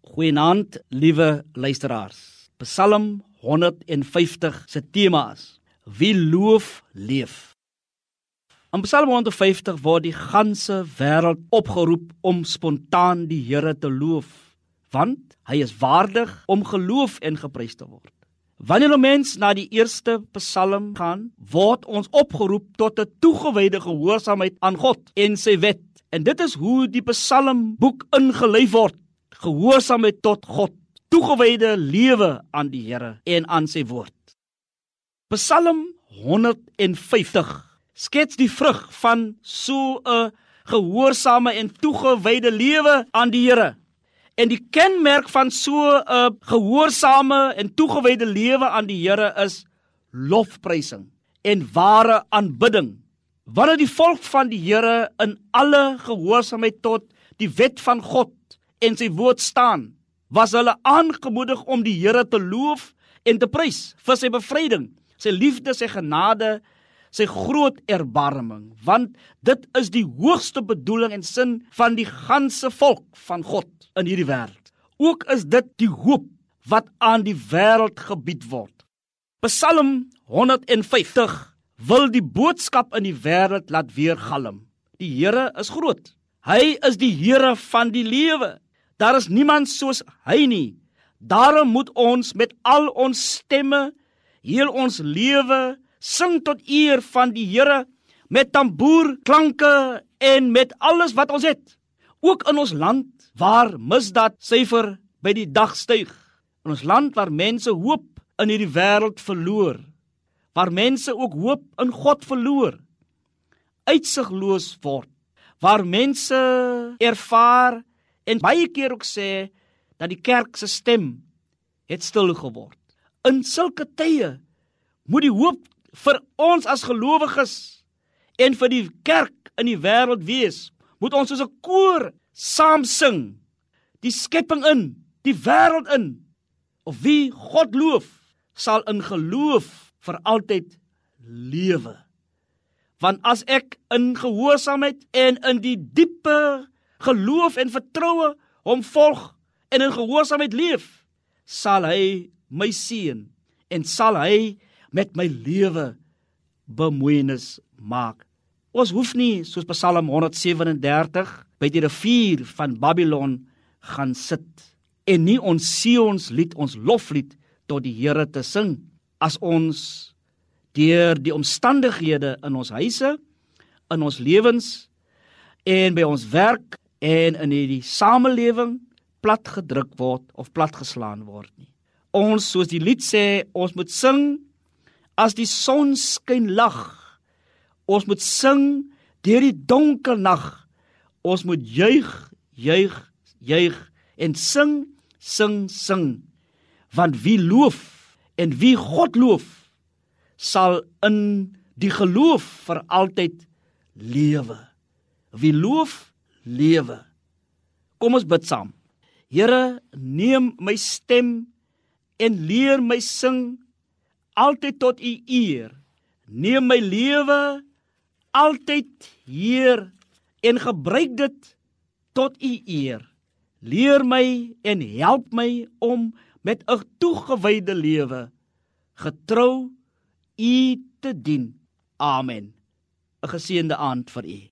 Goeienaand, liewe luisteraars. Psalm 150 se tema is: Wie loof leef. In Psalm 150 word die ganse wêreld opgeroep om spontaan die Here te loof, want hy is waardig om geloof en geprys te word. Wanneer 'n mens na die eerste Psalm gaan, word ons opgeroep tot 'n toegewyde gehoorsaamheid aan God en sy wet. En dit is hoe die Psalm boek ingelyf word gehoorsaamheid tot God, toegewyde lewe aan die Here en aan sy woord. Psalm 150 skets die vrug van so 'n gehoorsame en toegewyde lewe aan die Here. En die kenmerk van so 'n gehoorsame en toegewyde lewe aan die Here is lofprysing en ware aanbidding. Wanneer die volk van die Here in alle gehoorsaamheid tot die wet van God en sy woord staan, was hulle aangemoedig om die Here te loof en te prys vir sy bevryding, sy liefde, sy genade, sy groot erbarming, want dit is die hoogste bedoeling en sin van die ganse volk van God in hierdie wêreld. Ook is dit die hoop wat aan die wêreld gebied word. Psalm 150 wil die boodskap in die wêreld laat weergalm. Die Here is groot. Hy is die Here van die lewe. Daar is niemand soos hy nie. Daarom moet ons met al ons stemme, heel ons lewe sing tot eer van die Here met tamboerklanke en met alles wat ons het. Ook in ons land waar misdaad syfer by die dag styg. In ons land waar mense hoop in hierdie wêreld verloor. Waar mense ook hoop in God verloor. Uitsigloos word. Waar mense ervaar en baie keer ook sê dat die kerk se stem het stil geword. In sulke tye moet die hoop vir ons as gelowiges en vir die kerk in die wêreld wees. Moet ons soos 'n koor saam sing. Die skepping in, die wêreld in. Of wie God loof, sal in geloof vir altyd lewe. Want as ek in gehoorsaamheid en in die diepe geloof en vertroue hom volg en in gehoorsaamheid leef, sal hy my seën en sal hy met my lewe bemoeienis maak. Ons hoef nie soos Psalm 137 by die rivier van Babylon gaan sit en nie ons Sion's lied ons loflied tot die Here te sing as ons deur die omstandighede in ons huise in ons lewens en by ons werk en in hierdie samelewing plat gedruk word of platgeslaan word nie. Ons soos die lied sê, ons moet sing as die son skyn lag. Ons moet sing deur die donker nag. Ons moet juig, juig, juig en sing, sing, sing. Want wie loof en wie God loof sal in die geloof vir altyd lewe. Wie loof lewe. Kom ons bid saam. Here, neem my stem en leer my sing altyd tot U eer. Neem my lewe altyd, Heer, en gebruik dit tot U eer. Leer my en help my om met 'n toegewyde lewe getrou U te dien. Amen. 'n Geseënde aand vir U.